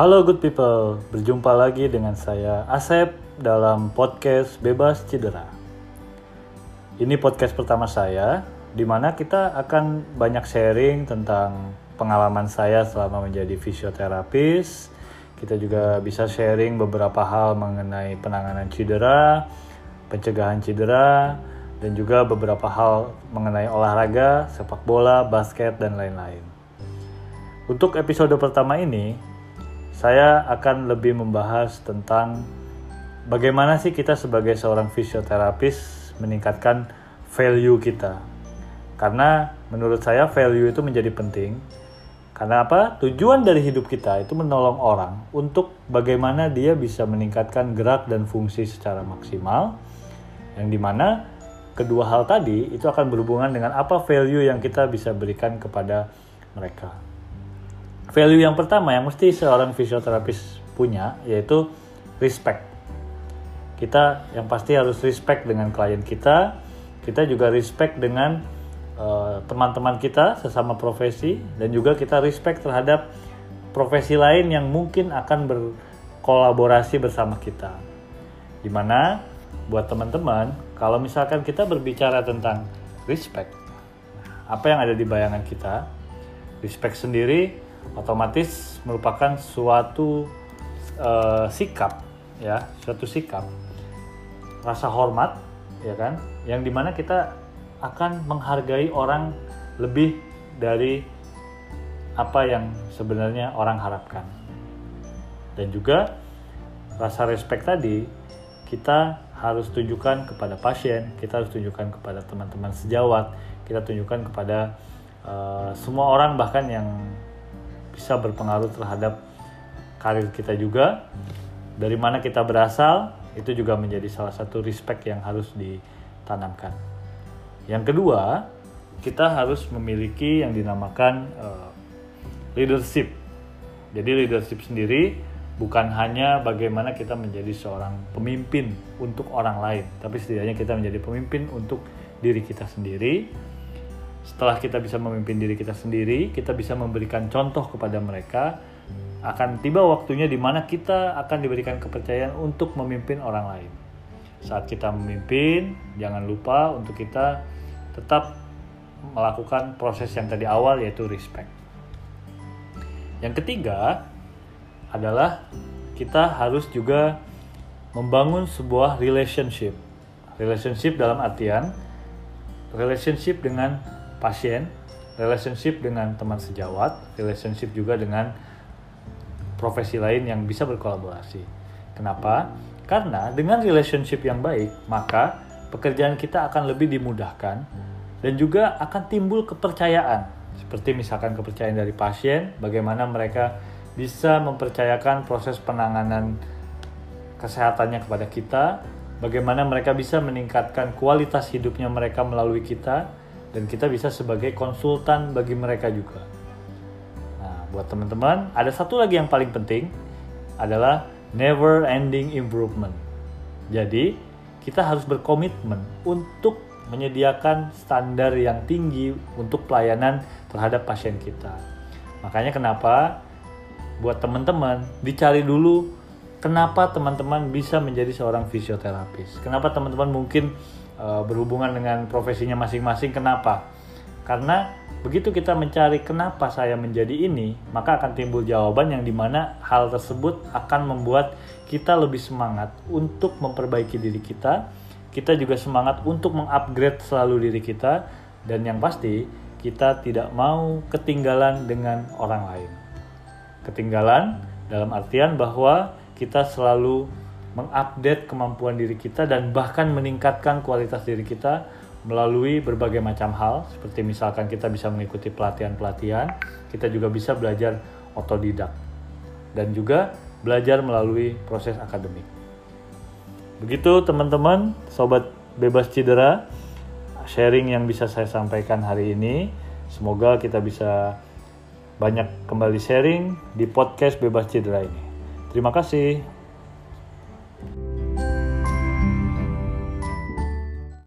Halo good people, berjumpa lagi dengan saya Asep dalam podcast Bebas Cedera. Ini podcast pertama saya, di mana kita akan banyak sharing tentang pengalaman saya selama menjadi fisioterapis. Kita juga bisa sharing beberapa hal mengenai penanganan cedera, pencegahan cedera, dan juga beberapa hal mengenai olahraga, sepak bola, basket, dan lain-lain. Untuk episode pertama ini, saya akan lebih membahas tentang bagaimana sih kita sebagai seorang fisioterapis meningkatkan value kita. Karena menurut saya value itu menjadi penting. Karena apa? Tujuan dari hidup kita itu menolong orang untuk bagaimana dia bisa meningkatkan gerak dan fungsi secara maksimal. Yang di mana kedua hal tadi itu akan berhubungan dengan apa value yang kita bisa berikan kepada mereka. Value yang pertama yang mesti seorang fisioterapis punya yaitu respect. Kita yang pasti harus respect dengan klien kita, kita juga respect dengan uh, teman-teman kita sesama profesi dan juga kita respect terhadap profesi lain yang mungkin akan berkolaborasi bersama kita. Di mana buat teman-teman, kalau misalkan kita berbicara tentang respect, apa yang ada di bayangan kita, respect sendiri otomatis merupakan suatu uh, sikap, ya, suatu sikap, rasa hormat, ya kan, yang di mana kita akan menghargai orang lebih dari apa yang sebenarnya orang harapkan. Dan juga rasa respect tadi kita harus tunjukkan kepada pasien, kita harus tunjukkan kepada teman-teman sejawat, kita tunjukkan kepada uh, semua orang bahkan yang bisa berpengaruh terhadap karir kita juga. Dari mana kita berasal itu juga menjadi salah satu respect yang harus ditanamkan. Yang kedua, kita harus memiliki yang dinamakan uh, leadership. Jadi leadership sendiri bukan hanya bagaimana kita menjadi seorang pemimpin untuk orang lain, tapi setidaknya kita menjadi pemimpin untuk diri kita sendiri. Setelah kita bisa memimpin diri kita sendiri, kita bisa memberikan contoh kepada mereka. Akan tiba waktunya di mana kita akan diberikan kepercayaan untuk memimpin orang lain. Saat kita memimpin, jangan lupa untuk kita tetap melakukan proses yang tadi awal yaitu respect. Yang ketiga, adalah kita harus juga membangun sebuah relationship. Relationship dalam artian relationship dengan pasien, relationship dengan teman sejawat, relationship juga dengan profesi lain yang bisa berkolaborasi. Kenapa? Karena dengan relationship yang baik, maka pekerjaan kita akan lebih dimudahkan dan juga akan timbul kepercayaan. Seperti misalkan kepercayaan dari pasien, bagaimana mereka bisa mempercayakan proses penanganan kesehatannya kepada kita, bagaimana mereka bisa meningkatkan kualitas hidupnya mereka melalui kita, dan kita bisa sebagai konsultan bagi mereka juga. Nah, buat teman-teman, ada satu lagi yang paling penting adalah never ending improvement. Jadi, kita harus berkomitmen untuk menyediakan standar yang tinggi untuk pelayanan terhadap pasien kita. Makanya kenapa buat teman-teman dicari dulu kenapa teman-teman bisa menjadi seorang fisioterapis. Kenapa teman-teman mungkin uh, berhubungan dengan profesinya masing-masing kenapa? Karena begitu kita mencari kenapa saya menjadi ini, maka akan timbul jawaban yang di mana hal tersebut akan membuat kita lebih semangat untuk memperbaiki diri kita. Kita juga semangat untuk mengupgrade selalu diri kita dan yang pasti kita tidak mau ketinggalan dengan orang lain ketinggalan dalam artian bahwa kita selalu mengupdate kemampuan diri kita dan bahkan meningkatkan kualitas diri kita melalui berbagai macam hal seperti misalkan kita bisa mengikuti pelatihan-pelatihan, kita juga bisa belajar otodidak dan juga belajar melalui proses akademik. Begitu teman-teman, sobat bebas cedera, sharing yang bisa saya sampaikan hari ini. Semoga kita bisa banyak kembali sharing di podcast Bebas Cedera ini. Terima kasih.